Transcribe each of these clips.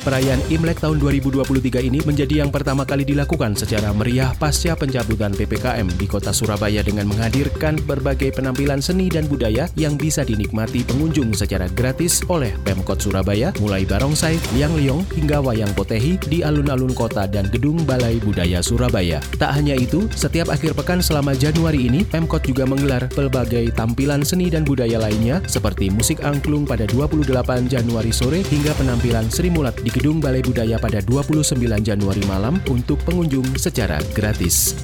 Perayaan Imlek tahun 2023 ini menjadi yang pertama kali dilakukan secara meriah pasca pencabutan PPKM di kota Surabaya dengan menghadirkan berbagai penampilan seni dan budaya yang bisa dinikmati pengunjung secara gratis oleh Pemkot Surabaya, mulai barongsai, liang liong, hingga wayang potehi di alun-alun kota dan gedung Balai Budaya Surabaya. Tak hanya itu, setiap akhir pekan selama Januari ini, Pemkot juga menggelar berbagai tampilan seni dan budaya lainnya seperti musik angklung pada 28 Januari sore hingga penampilan Sri Mulat di Gedung Balai Budaya pada 29 Januari malam untuk pengunjung secara gratis.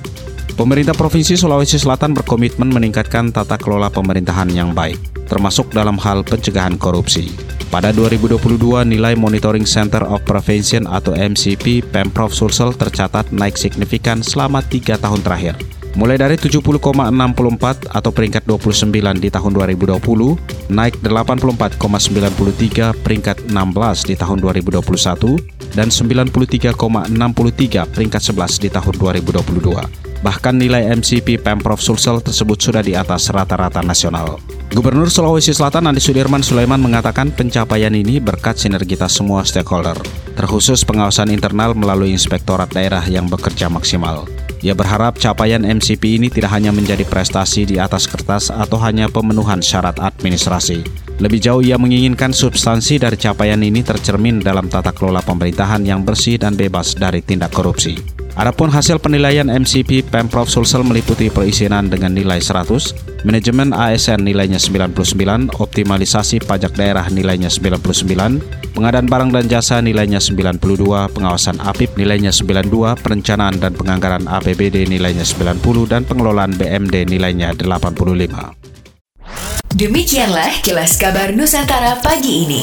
Pemerintah Provinsi Sulawesi Selatan berkomitmen meningkatkan tata kelola pemerintahan yang baik, termasuk dalam hal pencegahan korupsi. Pada 2022, nilai Monitoring Center of Prevention atau MCP Pemprov Sulsel tercatat naik signifikan selama tiga tahun terakhir. Mulai dari 70,64 atau peringkat 29 di tahun 2020, naik 84,93 peringkat 16 di tahun 2021, dan 93,63 peringkat 11 di tahun 2022. Bahkan nilai MCP Pemprov Sulsel tersebut sudah di atas rata-rata nasional. Gubernur Sulawesi Selatan Andi Sudirman Sulaiman mengatakan pencapaian ini berkat sinergitas semua stakeholder, terkhusus pengawasan internal melalui inspektorat daerah yang bekerja maksimal. Ia berharap capaian MCP ini tidak hanya menjadi prestasi di atas kertas atau hanya pemenuhan syarat administrasi. Lebih jauh ia menginginkan substansi dari capaian ini tercermin dalam tata kelola pemerintahan yang bersih dan bebas dari tindak korupsi. Adapun hasil penilaian MCP Pemprov Sulsel meliputi perizinan dengan nilai 100, manajemen ASN nilainya 99, optimalisasi pajak daerah nilainya 99, pengadaan barang dan jasa nilainya 92, pengawasan APIP nilainya 92, perencanaan dan penganggaran APBD nilainya 90 dan pengelolaan BMD nilainya 85. Demikianlah kilas kabar Nusantara pagi ini.